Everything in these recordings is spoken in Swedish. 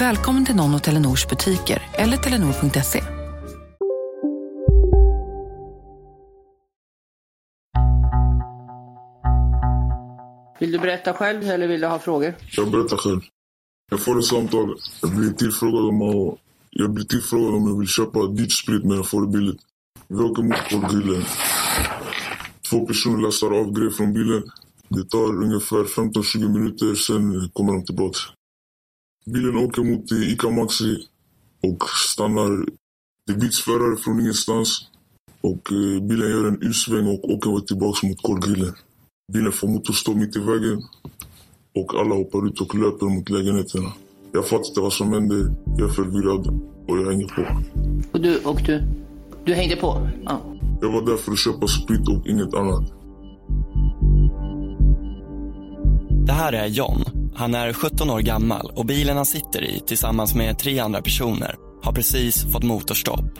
Välkommen till någon av Telenors butiker eller telenor.se. Vill du berätta själv eller vill du ha frågor? Jag berättar själv. Jag får ett samtal. Jag blir tillfrågad om, att, jag blir tillfrågad om jag vill köpa dyrt sprit men jag får det billigt. Vi åker mot kolgrillen. Två personer lastar av grejer från bilen. Det tar ungefär 15-20 minuter, sen kommer de tillbaka. Bilen åker mot Ica Maxi och stannar. Det byts förare från ingenstans. Och eh, bilen gör en U-sväng och åker tillbaka mot kolgrillen. Bilen får motorstopp mitt i vägen och alla hoppar ut och löper mot lägenheterna. Jag fattar inte vad som händer. Jag är förvirrad och jag hänger på. Och du, och du, du hängde på? Ja. Jag var där för att köpa sprit och inget annat. Det här är John. Han är 17 år gammal och bilen han sitter i tillsammans med tre andra personer har precis fått motorstopp.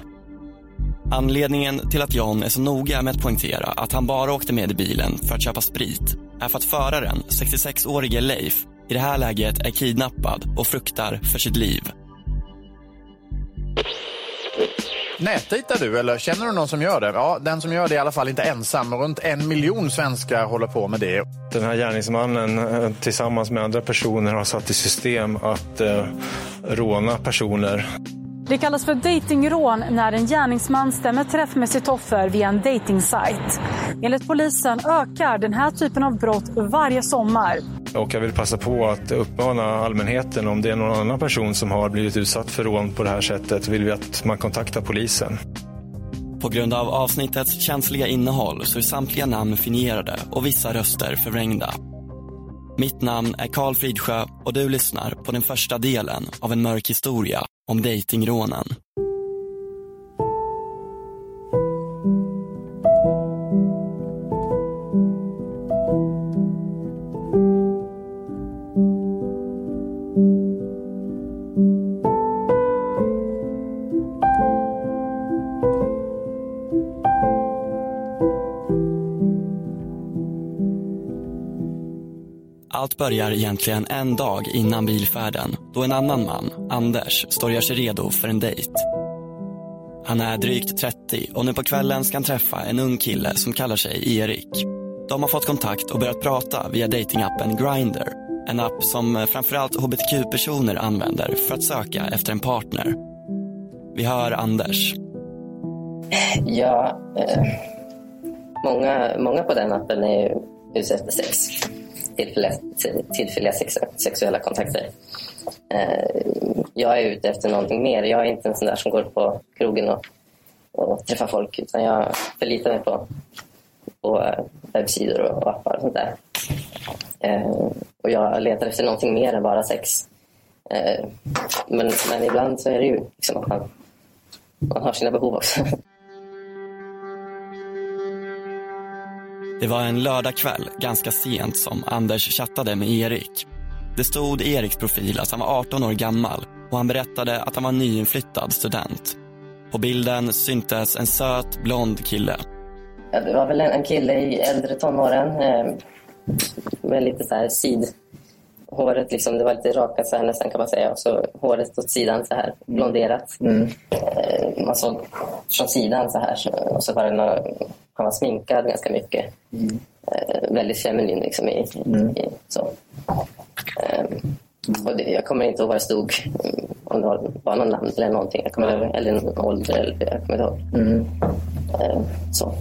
Anledningen till att John är så noga med att poängtera att han bara åkte med i bilen för att köpa sprit är för att föraren, 66-årige Leif, i det här läget är kidnappad och fruktar för sitt liv. Nätdejtar du eller känner du någon som gör det? Ja, den som gör det är i alla fall inte ensam. Runt en miljon svenskar håller på med det. Den här gärningsmannen eh, tillsammans med andra personer har satt i system att eh, råna personer. Det kallas för datingrån när en gärningsman stämmer träff med sitt offer via en datingsajt. Enligt polisen ökar den här typen av brott varje sommar. Och jag vill passa på att uppmana allmänheten om det är någon annan person som har blivit utsatt för rån på det här sättet vill vi att man kontaktar polisen. På grund av avsnittets känsliga innehåll så är samtliga namn fingerade och vissa röster förvrängda. Mitt namn är Karl Fridsjö och du lyssnar på den första delen av en mörk historia om dejtingrånen. Börjar egentligen en dag innan bilfärden då en annan man, Anders, står och gör sig redo för en dejt. Han är drygt 30 och nu på kvällen ska han träffa en ung kille som kallar sig Erik. De har fått kontakt och börjat prata via datingappen Grindr. En app som framförallt hbtq-personer använder för att söka efter en partner. Vi hör Anders. Ja, eh, många, många på den appen är ute efter sex tillfälliga, tillfälliga sex, sexuella kontakter. Eh, jag är ute efter någonting mer. Jag är inte en sån där som går på krogen och, och träffar folk utan jag förlitar mig på, på webbsidor och appar och sånt där. Eh, och jag letar efter någonting mer än bara sex. Eh, men, men ibland så är det ju liksom att man, man har sina behov också. Det var en lördagkväll, ganska sent, som Anders chattade med Erik. Det stod i Eriks profil att han var 18 år gammal och han berättade att han var nyinflyttad student. På bilden syntes en söt, blond kille. Ja, det var väl en kille i äldre tonåren eh, med lite så här sid... Håret liksom, det var lite rakat så här nästan kan man säga och så håret åt sidan så här blonderat. Mm. Eh, man såg från sidan så här och så var det några han var sminkad ganska mycket. Mm. Eh, väldigt feminin liksom. I, mm. i så. Eh, och det, jag kommer inte ihåg vad det stod. om det var, någon namn eller någonting. Jag kommer ihåg, eller en ålder, eller, jag kommer inte ihåg. Mm. Eh, så.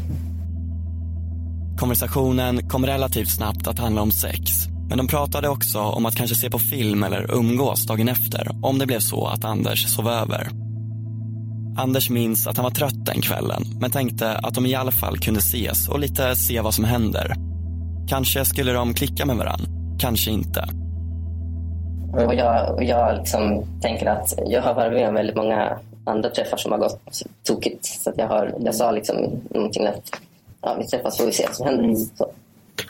Konversationen kom relativt snabbt att handla om sex. Men de pratade också om att kanske se på film eller umgås dagen efter om det blev så att Anders sov över. Anders minns att han var trött den kvällen men tänkte att de i alla fall kunde ses och lite se vad som händer. Kanske skulle de klicka med varann, kanske inte. Och jag, och jag liksom tänker att jag har varit med om väldigt många andra träffar som har gått tokigt. Så att jag, har, jag sa liksom någonting att ja, vi träffas får vi se vad som händer. Så.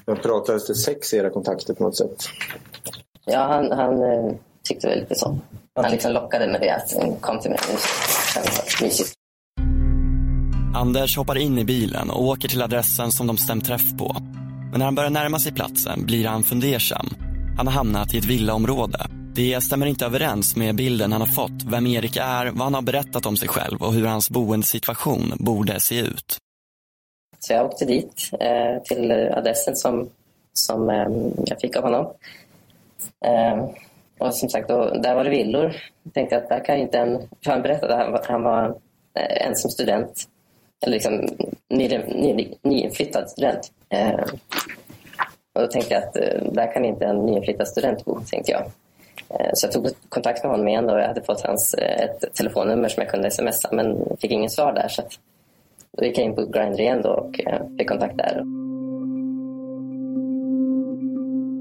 Men pratades det sex i era kontakter på något sätt? Ja, han, han eh, tyckte väl lite så. Han liksom lockade med det att kom till mig mysigt. Anders hoppar in i bilen och åker till adressen som de stämt träff på. Men när han börjar närma sig platsen blir han fundersam. Han har hamnat i ett villaområde. Det stämmer inte överens med bilden han har fått, vem Erik är, vad han har berättat om sig själv och hur hans boendesituation borde se ut. Så jag åkte dit eh, till adressen som, som eh, jag fick av honom. Eh, och som sagt, då, där var det villor. Jag tänkte att där kan inte en... För han berättade att han var, han var eh, ensam student. Eller liksom ny, ny, nyinflyttad student. Eh, och då tänkte jag att eh, där kan inte en nyinflyttad student bo, tänkte jag. Ehm, så jag tog kontakt med honom igen och jag hade fått hans eh, ett telefonnummer som jag kunde smsa men fick ingen svar där. Så då gick jag in på Grindr igen då och eh, fick kontakt där.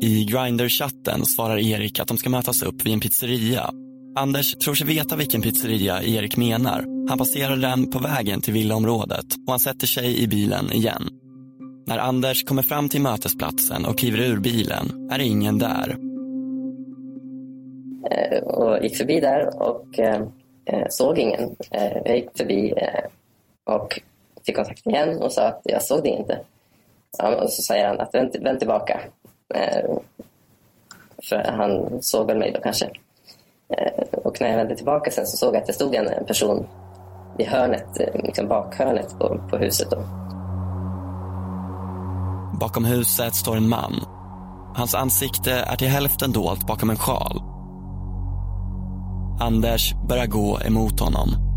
I Grindr-chatten svarar Erik att de ska mötas upp vid en pizzeria. Anders tror sig veta vilken pizzeria Erik menar. Han passerar den på vägen till villaområdet och han sätter sig i bilen igen. När Anders kommer fram till mötesplatsen och kliver ur bilen är ingen där. Eh, och gick förbi där och eh, såg ingen. Jag gick förbi och fick kontakt med igen och sa att jag såg det inte. Ja, och så säger han att vänd, vänd tillbaka. Eh, för han såg väl mig då kanske. Eh, och när jag vände tillbaka sen så såg jag att det stod en en person i hörnet, eh, liksom bakhörnet på, på huset. Då. Bakom huset står en man. Hans ansikte är till hälften dolt bakom en sjal. Anders börjar gå emot honom.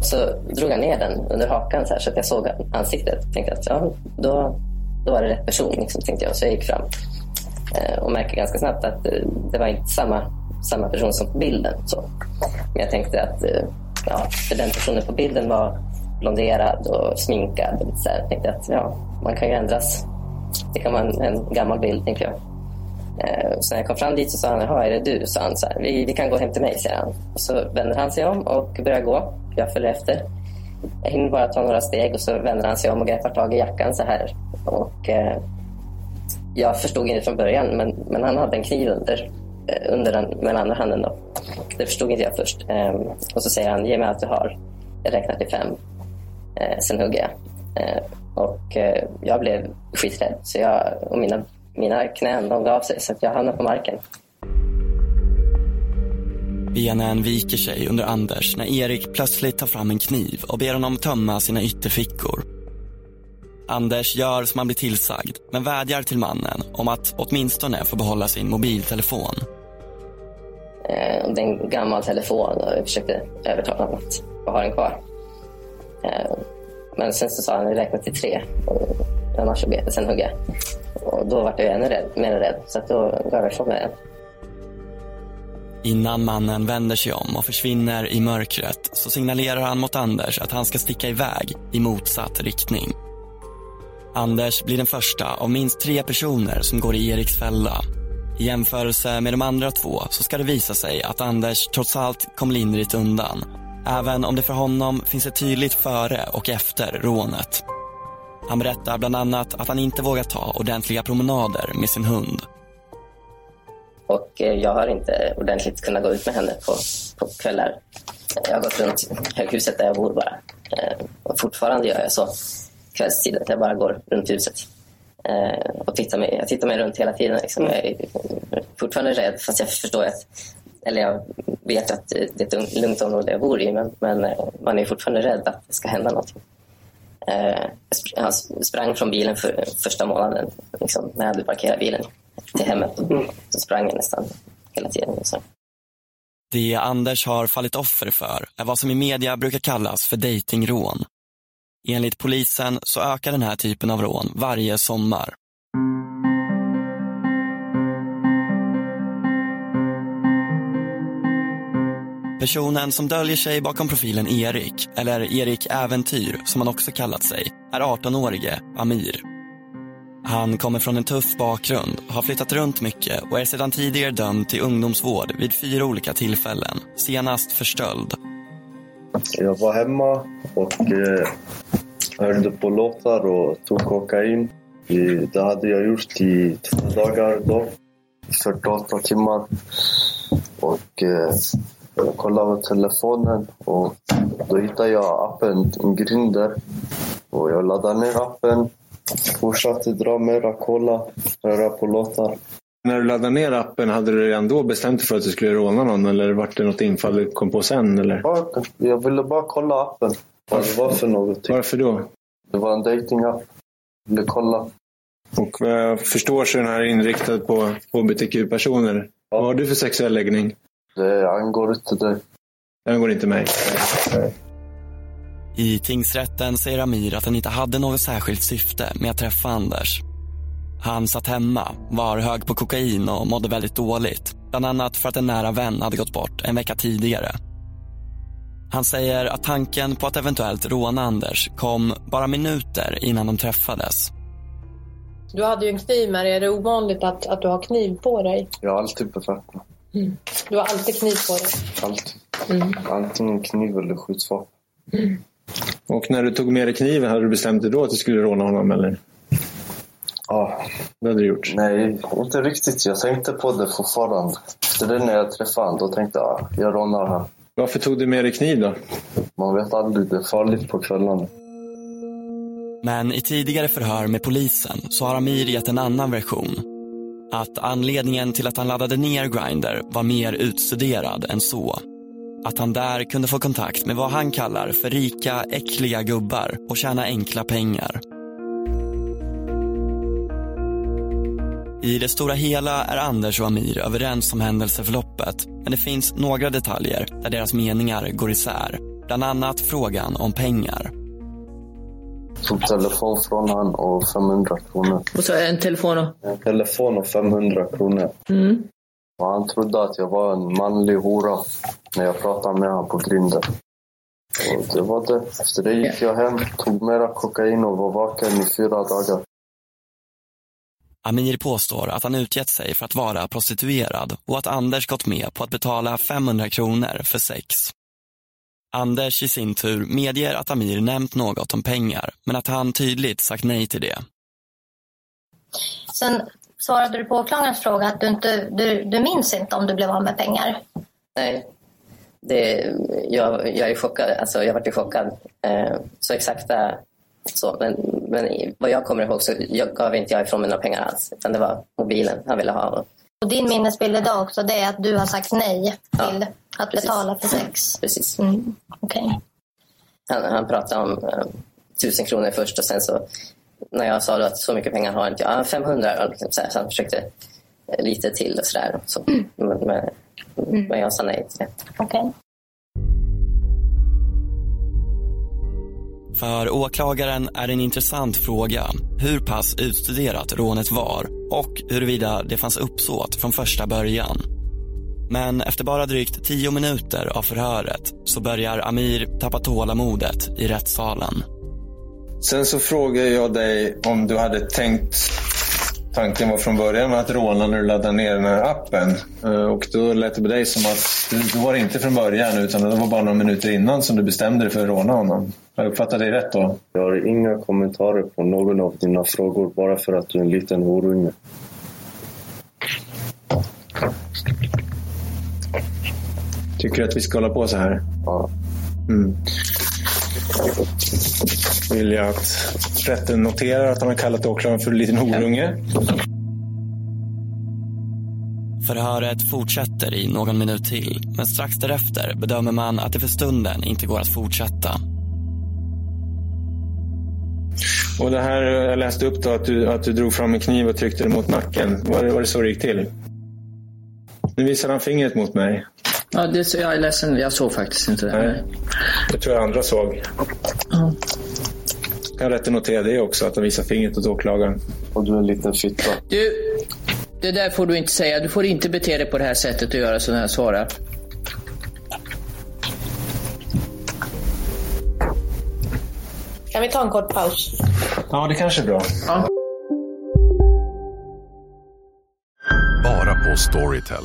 Så drog han ner den under hakan så, här, så att jag såg ansiktet. Tänkte att ja, då, då var det rätt person, liksom, tänkte jag. Så jag gick fram eh, och märkte ganska snabbt att eh, det var inte samma, samma person som på bilden. Så. Men jag tänkte att eh, ja, för den personen på bilden var blonderad och sminkad. Så här. Jag tänkte att ja, man kan ju ändras. Det kan vara en, en gammal bild, tänkte jag. Eh, så när jag kom fram dit så sa han, jaha, är det du? Så han så här, vi, vi kan gå hem till mig, säger han. Och så vänder han sig om och börjar gå. Jag följer efter. Jag hinner bara ta några steg och så vänder han sig om och greppar tag i jackan så här. Och, eh, jag förstod inte från början, men, men han hade en kniv under, eh, under den, med den andra handen. Då. Det förstod inte jag först. Eh, och så säger han, ge mig allt du har. Jag räknar till fem. Eh, sen hugger jag. Eh, och eh, jag blev skiträdd. Så jag, och mina, mina knän de gav sig, så att jag hamnade på marken. Benen viker sig under Anders när Erik plötsligt tar fram en kniv och ber honom tömma sina ytterfickor. Anders gör som han blir tillsagd, men vädjar till mannen om att åtminstone få behålla sin mobiltelefon. Eh, det är en gammal telefon och jag försökte övertala honom att ha den kvar. Eh, men sen så sa han att räkna till tre. Och annars så bet sen hugger jag. Och då var jag ännu rädd, mer rädd. Så att då gav jag ifrån mig den. Innan mannen vänder sig om och försvinner i mörkret så signalerar han mot Anders att han ska sticka iväg i motsatt riktning. Anders blir den första av minst tre personer som går i Eriks fälla. I jämförelse med de andra två så ska det visa sig att Anders trots allt kom lindrigt undan. Även om det för honom finns ett tydligt före och efter rånet. Han berättar bland annat att han inte vågar ta ordentliga promenader med sin hund. Och eh, jag har inte ordentligt kunnat gå ut med henne på, på kvällar. Jag har gått runt höghuset där jag bor bara. Eh, och fortfarande gör jag så kvällstid, att jag bara går runt huset. Eh, och tittar mig, jag tittar mig runt hela tiden. Liksom. Jag är fortfarande rädd, fast jag förstår att eller jag vet att det är ett lugnt område jag bor i, men, men man är fortfarande rädd att det ska hända någonting. Jag Jag sprang från bilen för första månaden, liksom, när jag hade parkerat bilen till hemmet. Mm, så sprang jag nästan hela tiden. Så. Det Anders har fallit offer för är vad som i media brukar kallas för dejtingrån. Enligt polisen så ökar den här typen av rån varje sommar. Personen som döljer sig bakom profilen Erik, eller Erik Äventyr som han också kallat sig, är 18-årige Amir. Han kommer från en tuff bakgrund, har flyttat runt mycket och är sedan tidigare dömd till ungdomsvård vid fyra olika tillfällen, senast för stöld. Jag var hemma och eh, hörde på låtar och tog kokain. Det hade jag gjort i två dagar då, 48 timmar. Och eh, jag kollade på telefonen och då hittade jag appen Grinder. Och jag laddade ner appen, fortsatte dra mera, kolla, höra på låtar. När du laddade ner appen, hade du redan då bestämt dig för att du skulle råna någon? Eller var det något infall du kom på sen? Eller? Ja, Jag ville bara kolla appen, vad det var för någonting. Varför då? Det var en datingapp. Jag ville kolla. Och vad jag förstår så är den här inriktad på hbtq-personer. Vad har du för sexuell läggning? Det angår inte dig. Det angår inte mig. I tingsrätten säger Amir att han inte hade något särskilt syfte med att träffa Anders. Han satt hemma, var hög på kokain och mådde väldigt dåligt. Bland annat för att en nära vän hade gått bort en vecka tidigare. Han säger att tanken på att eventuellt råna Anders kom bara minuter innan de träffades. Du hade ju en kniv med dig. Är det ovanligt att, att du har kniv på dig? Jag har alltid beväpnat. Mm. Du har alltid kniv på dig. Alltid. Mm. Antingen kniv eller skjutsvapen. Och när du tog med dig kniven, hade du bestämt dig då att du skulle råna honom? Eller? Ja. Det hade du gjort? Nej, inte riktigt. Jag tänkte på det fortfarande. Efter det när jag träffade honom, då tänkte jag ah, jag rånar han. Varför tog du med dig kniv då? Man vet aldrig, det är farligt på kvällarna. Men i tidigare förhör med polisen så har Amir gett en annan version. Att anledningen till att han laddade ner Grindr var mer utstuderad än så. Att han där kunde få kontakt med vad han kallar för rika, äckliga gubbar och tjäna enkla pengar. I det stora hela är Anders och Amir överens om händelseförloppet men det finns några detaljer där deras meningar går isär. Bland annat frågan om pengar. Tog telefon från han och 500 kronor. Och så en telefon och... En telefon och 500 kronor. Mm. Och han trodde att jag var en manlig hora när jag pratade med honom på Grindr. Och det var det. Efter det gick jag hem, tog mera kokain och var vaken i fyra dagar. Amir påstår att han utgett sig för att vara prostituerad och att Anders gått med på att betala 500 kronor för sex. Anders i sin tur medger att Amir nämnt något om pengar men att han tydligt sagt nej till det. Sen svarade du på åklagarens fråga att du, inte, du, du minns inte om du blev av med pengar. Nej, det, jag, jag är chockad. Alltså, jag vart ju chockad. Eh, så exakta så. Men, men vad jag kommer ihåg så jag gav inte jag ifrån mig några pengar alls. Utan det var mobilen han ville ha. Och din minnesbild idag också det är att du har sagt nej till att betala för sex. Precis. Mm, Okej. Han, han pratade om eh, tusen kronor först och sen så när jag sa då att så mycket pengar har inte jag, ah, 500 och liksom så, här, så han försökte eh, lite till och sådär. Så, men, men, men jag sa nej till det. Okej. För åklagaren är en intressant fråga hur pass utstuderat rånet var och huruvida det fanns uppsåt från första början. Men efter bara drygt tio minuter av förhöret så börjar Amir tappa tålamodet i rättssalen. Sen så frågade jag dig om du hade tänkt Tanken var från början att råna när du laddade ner den här appen. Eh, Och då lät det på dig som att det- var inte från början utan det var bara några minuter innan som du bestämde dig för att råna honom. Har jag uppfattat dig rätt då? Jag har inga kommentarer på någon av dina frågor bara för att du är en liten horunge. Tycker du att vi ska hålla på så här? Ja. Mm. Vill jag att rätten noterar att han har kallat åklagaren för en liten horunge. Förhöret fortsätter i någon minut till men strax därefter bedömer man att det för stunden inte går att fortsätta. Och det här jag läste upp då att du, att du drog fram en kniv och tryckte den mot nacken. Var det, var det så det gick till? Nu visade han fingret mot mig. Ja, det, jag är ledsen, jag såg faktiskt inte det. Nej, det tror jag andra såg. Ja. Jag rätt att notera det också, att de visar fingret åt åklagaren. Och du är en liten fitta. Du, det där får du inte säga. Du får inte bete dig på det här sättet och göra sådana här svarar. Kan vi ta en kort paus? Ja, det kanske är bra. Ja. Bara på Storytel.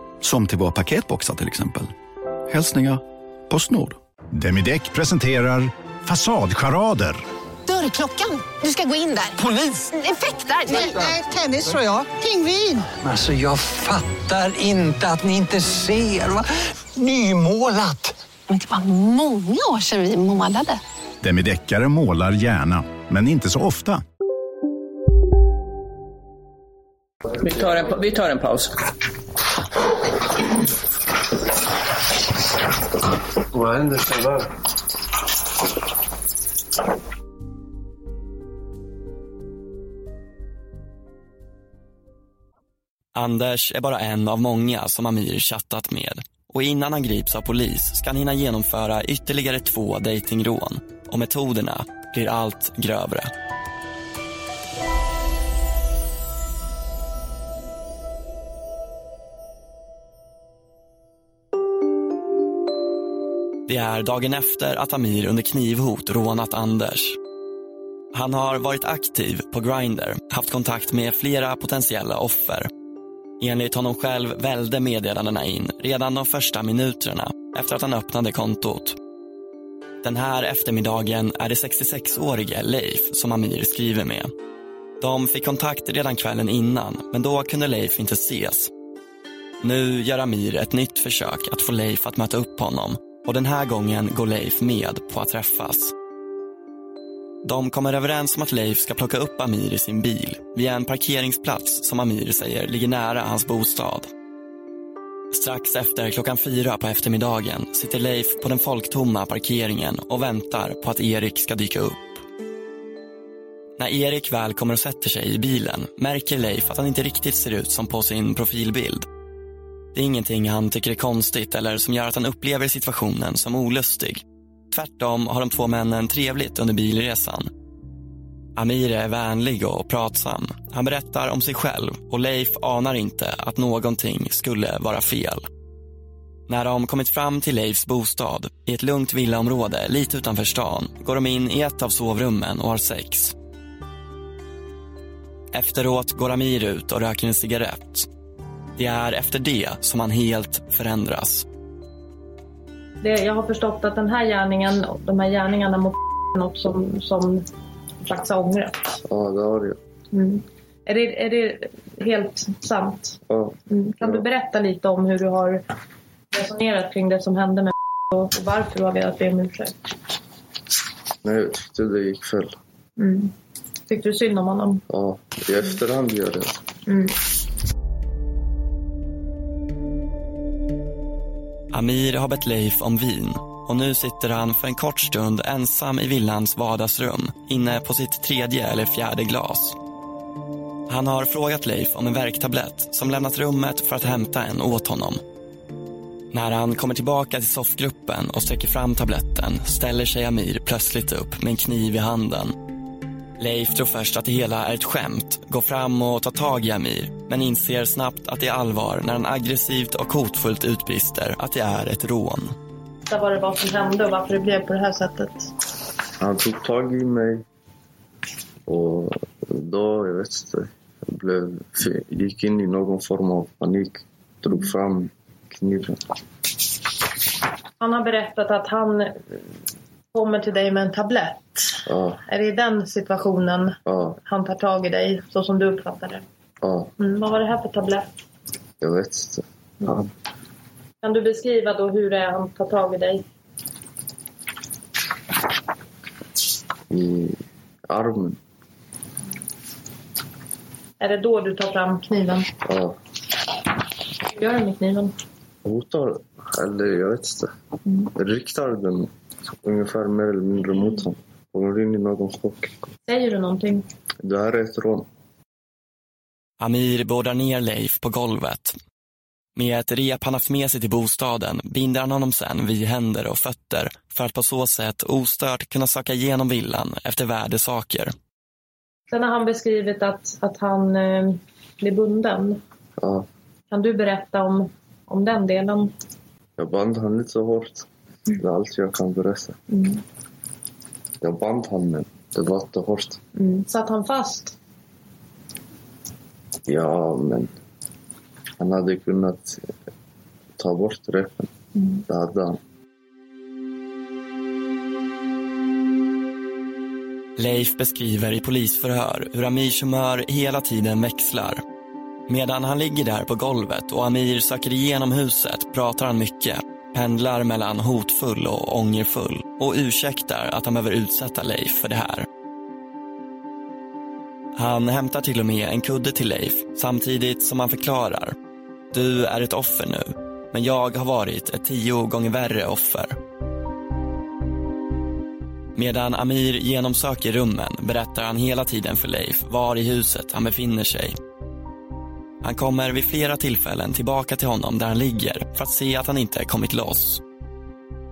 Som till våra paketboxar till exempel. Hälsningar Postnord. Demideck presenterar Fasadcharader. Dörrklockan. Du ska gå in där. Polis? Effektar? Nej, tennis tror jag. Pingvin. Alltså jag fattar inte att ni inte ser. Va? Nymålat. Men det var många år sedan vi målade. Demideckare målar gärna, men inte så ofta. Vi tar en, vi tar en paus. Vad händer sen? Anders är bara en av många som Amir chattat med. Och innan han grips av polis ska han hinna genomföra ytterligare två dejtingrån. Och metoderna blir allt grövre. Det är dagen efter att Amir under knivhot rånat Anders. Han har varit aktiv på Grindr, haft kontakt med flera potentiella offer. Enligt honom själv välde meddelandena in redan de första minuterna efter att han öppnade kontot. Den här eftermiddagen är det 66-årige Leif som Amir skriver med. De fick kontakt redan kvällen innan, men då kunde Leif inte ses. Nu gör Amir ett nytt försök att få Leif att möta upp honom och den här gången går Leif med på att träffas. De kommer överens om att Leif ska plocka upp Amir i sin bil vid en parkeringsplats som Amir säger ligger nära hans bostad. Strax efter klockan fyra på eftermiddagen sitter Leif på den folktomma parkeringen och väntar på att Erik ska dyka upp. När Erik väl kommer och sätter sig i bilen märker Leif att han inte riktigt ser ut som på sin profilbild. Det är ingenting han tycker är konstigt eller som gör att han upplever situationen som olustig. Tvärtom har de två männen trevligt under bilresan. Amir är vänlig och pratsam. Han berättar om sig själv och Leif anar inte att någonting skulle vara fel. När de kommit fram till Leifs bostad i ett lugnt villaområde lite utanför stan går de in i ett av sovrummen och har sex. Efteråt går Amir ut och röker en cigarett. Det är efter det som han helt förändras. Det, jag har förstått att den här gärningen, de här gärningarna mot är något som, som slags har ångrat. Ja, det har jag. Mm. Är, det, är det helt sant? Ja. Mm. Kan du berätta lite om hur du har resonerat kring det som hände med och, och varför du har velat be om ursäkt? Nej, jag tyckte det gick fel. Mm. Tyckte du synd om honom? Ja, i efterhand gör det. Mm. Amir har bett Leif om vin och nu sitter han för en kort stund ensam i villans vardagsrum inne på sitt tredje eller fjärde glas. Han har frågat Leif om en värktablett som lämnat rummet för att hämta en åt honom. När han kommer tillbaka till soffgruppen och sträcker fram tabletten ställer sig Amir plötsligt upp med en kniv i handen. Leif tror först att det hela är ett skämt, går fram och tar tag i Amir men inser snabbt att det är allvar när han aggressivt och hotfullt utbrister att det är ett rån. Vad det var som hände och varför det blev på det här sättet? Han tog tag i mig. Och då, jag vet inte, jag blev, gick in i någon form av panik. Drog fram kniven. Han har berättat att han kommer till dig med en tablett. Ja, Är det i den situationen ja, han tar tag i dig, så som du uppfattar det? Ja. Mm. Vad var det här för tablett? Jag vet inte. Han, Kan du beskriva då hur det är han tar tag i dig? I armen. Är det då du tar fram kniven? Ja. Vad gör du med kniven? Hotar, eller jag vet inte. Riktar den ungefär mer eller mindre mot honom. Kommer in i någons chock. Säger du någonting? Det här är ett rån. Amir beordrar ner Leif på golvet. Med ett rep han haft med sig till bostaden binder han honom sen vid händer och fötter för att på så sätt ostört kunna söka igenom villan efter värdesaker. Sen har han beskrivit att, att han eh, blir bunden. Ja. Kan du berätta om, om den delen? Jag band han lite så hårt. Det är allt jag kan berätta. Mm. Jag band han men det var inte hårt. Mm. Satt han fast? Ja, men han hade kunnat ta bort repen. Mm. Det hade han. Leif beskriver i polisförhör hur Amirs humör hela tiden växlar. Medan han ligger där på golvet och Amir söker igenom huset pratar han mycket. Pendlar mellan hotfull och ångerfull och ursäktar att han behöver utsätta Leif för det här. Han hämtar till och med en kudde till Leif samtidigt som han förklarar. Du är ett offer nu, men jag har varit ett tio gånger värre offer. Medan Amir genomsöker rummen berättar han hela tiden för Leif var i huset han befinner sig. Han kommer vid flera tillfällen tillbaka till honom där han ligger för att se att han inte kommit loss.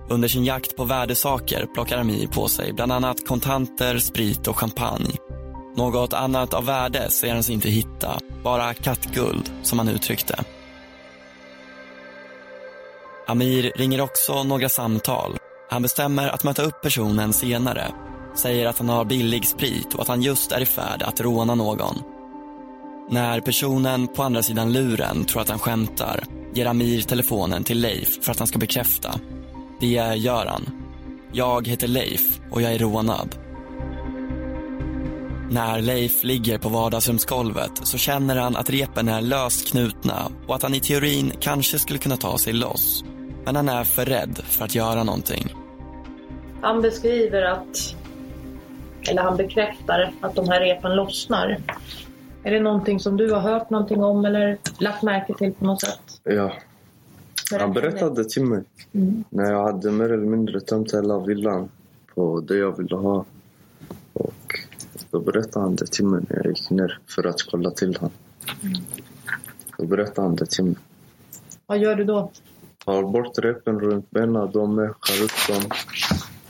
Under sin jakt på värdesaker plockar Amir på sig bland annat kontanter, sprit och champagne. Något annat av värde ser han sig inte hitta, bara kattguld som han uttryckte. Amir ringer också några samtal. Han bestämmer att möta upp personen senare. Säger att han har billig sprit och att han just är i färd att råna någon. När personen på andra sidan luren tror att han skämtar ger Amir telefonen till Leif för att han ska bekräfta. Det gör han. Jag heter Leif och jag är rånad. När Leif ligger på vardagsrumsgolvet så känner han att repen är löst knutna och att han i teorin kanske skulle kunna ta sig loss. Men han är för rädd för att göra någonting. Han beskriver att, eller han bekräftar att de här repen lossnar. Är det någonting som du har hört någonting om eller lagt märke till på något sätt? Ja. Han berättade till mig Mm. när jag hade mer eller mindre tömt hela villan på det jag ville ha. Och då berättade han det till mig när jag gick ner för att kolla till honom. Då berättade han det till mig. Vad gör du då? Tar bort repen runt benen, de är, skär upp dem.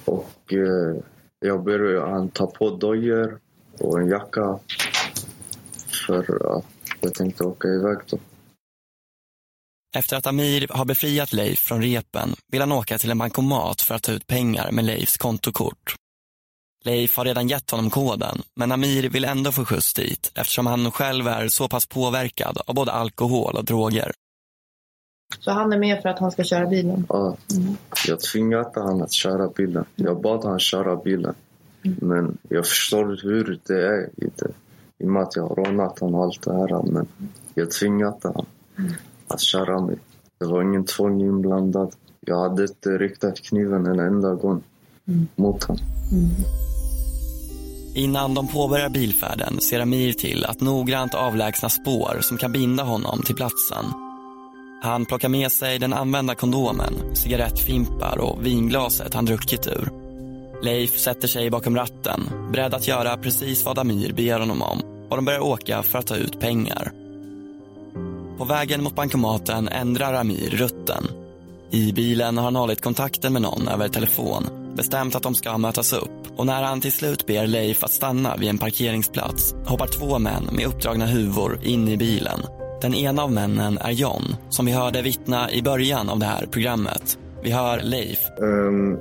Och eh, jag ber han ta på dojor och en jacka. För att jag tänkte åka iväg då. Efter att Amir har befriat Leif från repen vill han åka till en bankomat för att ta ut pengar med Leifs kontokort. Leif har redan gett honom koden, men Amir vill ändå få skjuts dit eftersom han själv är så pass påverkad av både alkohol och droger. Så han är med för att han ska köra bilen? Ja. Jag tvingade han att köra bilen. Jag bad han köra bilen. Men jag förstår hur det är i det. I och med att jag har rånat honom och allt det här. Men jag tvingade han att köra mig. Det var ingen tvång inblandad. Jag hade inte riktat kniven en enda gång mot honom. Innan de påbörjar bilfärden ser Amir till att noggrant avlägsna spår som kan binda honom till platsen. Han plockar med sig den använda kondomen, cigarettfimpar och vinglaset han druckit ur. Leif sätter sig bakom ratten, beredd att göra precis vad Amir ber honom om och de börjar åka för att ta ut pengar. På vägen mot bankomaten ändrar Amir rutten. I bilen har han hållit kontakten med någon över telefon, bestämt att de ska mötas upp och när han till slut ber Leif att stanna vid en parkeringsplats hoppar två män med uppdragna huvor in i bilen. Den ena av männen är John, som vi hörde vittna i början av det här programmet. Vi hör Leif. Um,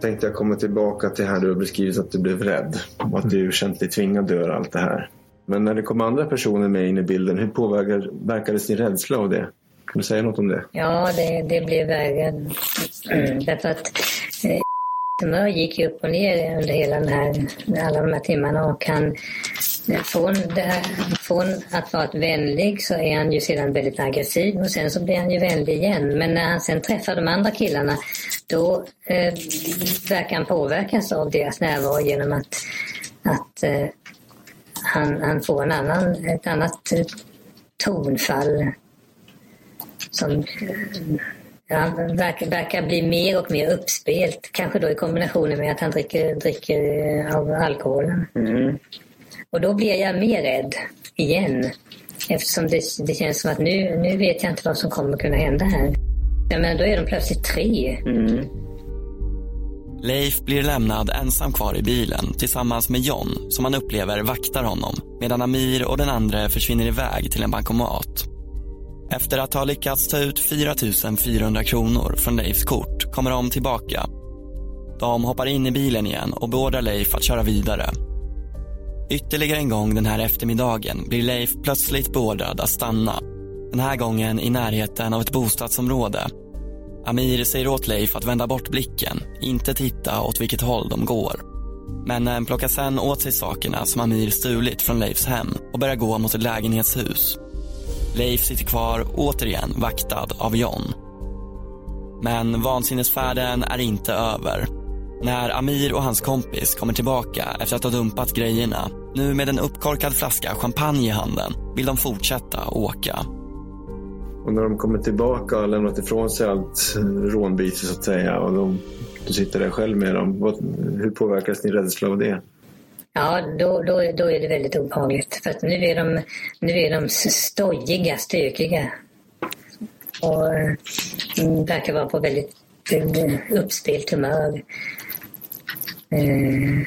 tänkte jag komma tillbaka till här du har beskrivit att du blev rädd och att du känt dig tvingad att göra allt det här. Men när det kom andra personer med in i bilden, hur påverkades din rädsla av det? Kan du säga något om det? Ja, det, det blev värre. Mm, därför att eh, humör gick ju upp och ner under hela den här, alla de här timmarna och han, från, det här, från att vara vänlig så är han ju sedan väldigt aggressiv och sen så blir han ju vänlig igen. Men när han sen träffar de andra killarna då eh, verkar han påverkas av deras närvaro genom att, att eh, han, han får en annan, ett annat eh, tonfall som ja, verkar, verkar bli mer och mer uppspelt. Kanske då i kombination med att han dricker, dricker av alkoholen. Mm. Och då blir jag mer rädd igen. Eftersom det, det känns som att nu, nu vet jag inte vad som kommer kunna hända här. Ja, men då är de plötsligt tre. Mm. Leif blir lämnad ensam kvar i bilen tillsammans med John som han upplever vaktar honom medan Amir och den andra försvinner iväg till en bankomat. Efter att ha lyckats ta ut 4 400 kronor från Leifs kort kommer de tillbaka. De hoppar in i bilen igen och beordrar Leif att köra vidare. Ytterligare en gång den här eftermiddagen blir Leif plötsligt beordrad att stanna. Den här gången i närheten av ett bostadsområde. Amir säger åt Leif att vända bort blicken, inte titta åt vilket håll de går. Männen eh, plockar sen åt sig sakerna som Amir stulit från Leifs hem och börjar gå mot ett lägenhetshus. Leif sitter kvar, återigen vaktad av John. Men vansinnesfärden är inte över. När Amir och hans kompis kommer tillbaka efter att ha dumpat grejerna, nu med en uppkorkad flaska champagne i handen, vill de fortsätta åka. Och när de kommer tillbaka och har lämnat ifrån sig allt eh, rånbyte så att säga och de, du sitter där själv med dem. Vad, hur påverkas din rädsla av det? Ja, då, då, då är det väldigt obehagligt. För att nu är de, nu är de stojiga, stökiga. Och mm, verkar vara på väldigt eh, uppspelt humör. Eh,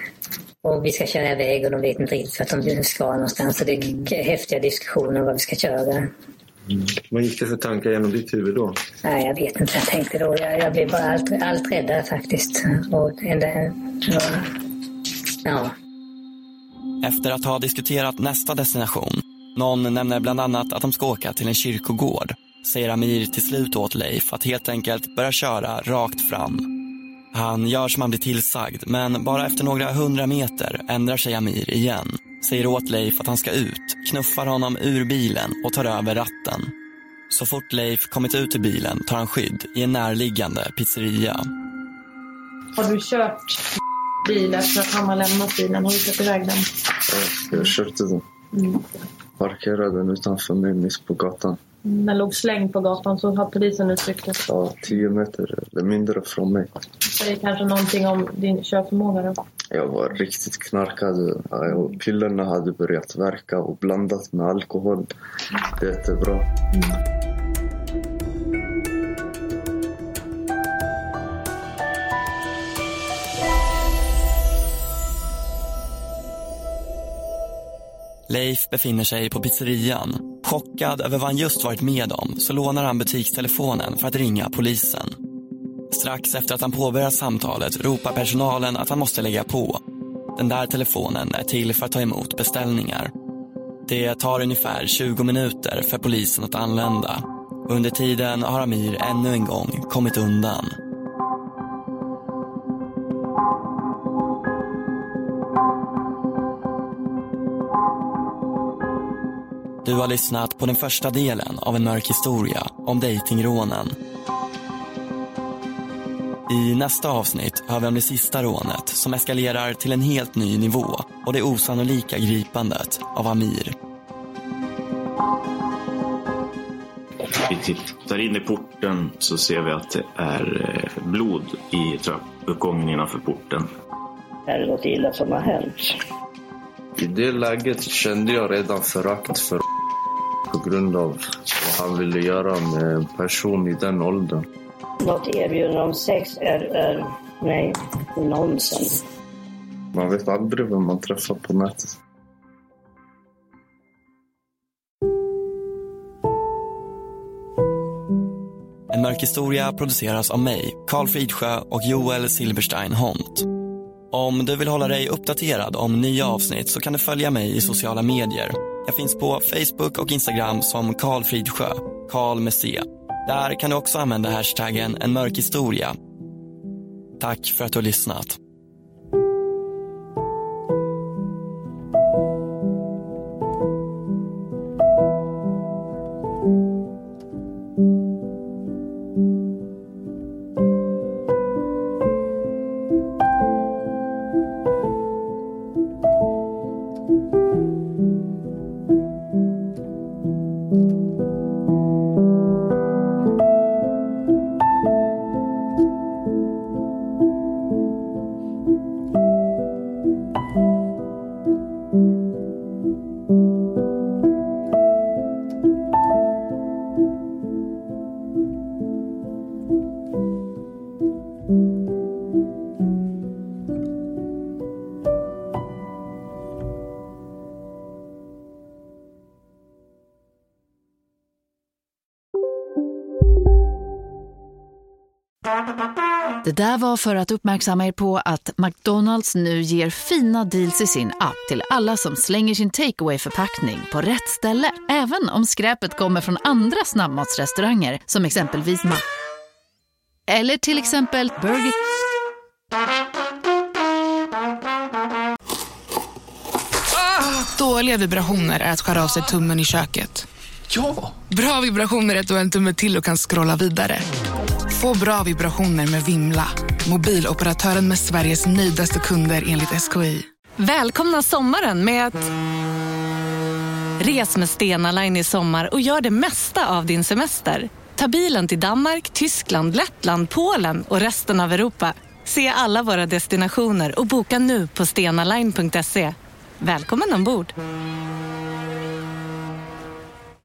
och vi ska köra iväg och de vet inte riktigt vart de ska någonstans. Så det är häftiga diskussioner om vad vi ska köra. Mm. Vad gick det för tankar genom ditt huvud då? Nej, jag vet inte vad jag tänkte då. Jag, jag blev bara allt, allt räddare faktiskt. Och ända, ja. ja. Efter att ha diskuterat nästa destination, någon nämner bland annat att de ska åka till en kyrkogård, säger Amir till slut åt Leif att helt enkelt börja köra rakt fram. Han gör som han blir tillsagd, men bara efter några hundra meter ändrar sig Amir igen. Säger åt Leif att han ska ut, knuffar honom ur bilen och tar över ratten. Så fort Leif kommit ut ur bilen tar han skydd i en närliggande pizzeria. Har du kört bil efter att han har lämnat bilen? Du kört iväg den? Ja, jag körde den. Mm. Parkerade den utanför mig mitt på gatan. Den låg slängd på gatan så har polisen uttryckt det. Ja, tio meter eller mindre från mig. Det är kanske någonting om din körförmåga då? Jag var riktigt knarkad. Och Pillerna hade börjat verka och blandat med alkohol. Det är jättebra. Leif befinner sig på pizzerian. Chockad över vad han just varit med om så lånar han butikstelefonen för att ringa polisen. Strax efter att han påbörjat samtalet ropar personalen att han måste lägga på. Den där telefonen är till för att ta emot beställningar. Det tar ungefär 20 minuter för polisen att anlända. Under tiden har Amir ännu en gång kommit undan. Du har lyssnat på den första delen av en mörk historia om dejtingrånen. I nästa avsnitt hör vi om det sista rånet som eskalerar till en helt ny nivå och det osannolika gripandet av Amir. Vi tittar in i porten så ser vi att det är eh, blod i trappuppgången innanför porten. Är det något illa som har hänt? I det läget kände jag redan förakt för grund av vad han ville göra med en person i den åldern. Något erbjudande om sex är, är nej, nonsens. Man vet aldrig vem man träffar på nätet. En mörk historia produceras av mig, Karl Fridsjö och Joel Silberstein Hont. Om du vill hålla dig uppdaterad om nya avsnitt så kan du följa mig i sociala medier. Jag finns på Facebook och Instagram som Karl Fridsjö, Karl med C. Där kan du också använda hashtaggen en mörk historia. Tack för att du har lyssnat. Det där var för att uppmärksamma er på att McDonalds nu ger fina deals i sin app till alla som slänger sin takeaway förpackning på rätt ställe. Även om skräpet kommer från andra snabbmatsrestauranger som exempelvis Ma... Eller till exempel Burger... Dåliga vibrationer är att skära av sig tummen i köket. Ja! Bra vibrationer är att du har en tumme till och kan scrolla vidare. Få bra vibrationer med Vimla. Mobiloperatören med Sveriges nöjdaste kunder enligt SKI. Välkomna sommaren med att... Res med Stena Line i sommar och gör det mesta av din semester. Ta bilen till Danmark, Tyskland, Lettland, Polen och resten av Europa. Se alla våra destinationer och boka nu på stenaline.se. Välkommen ombord!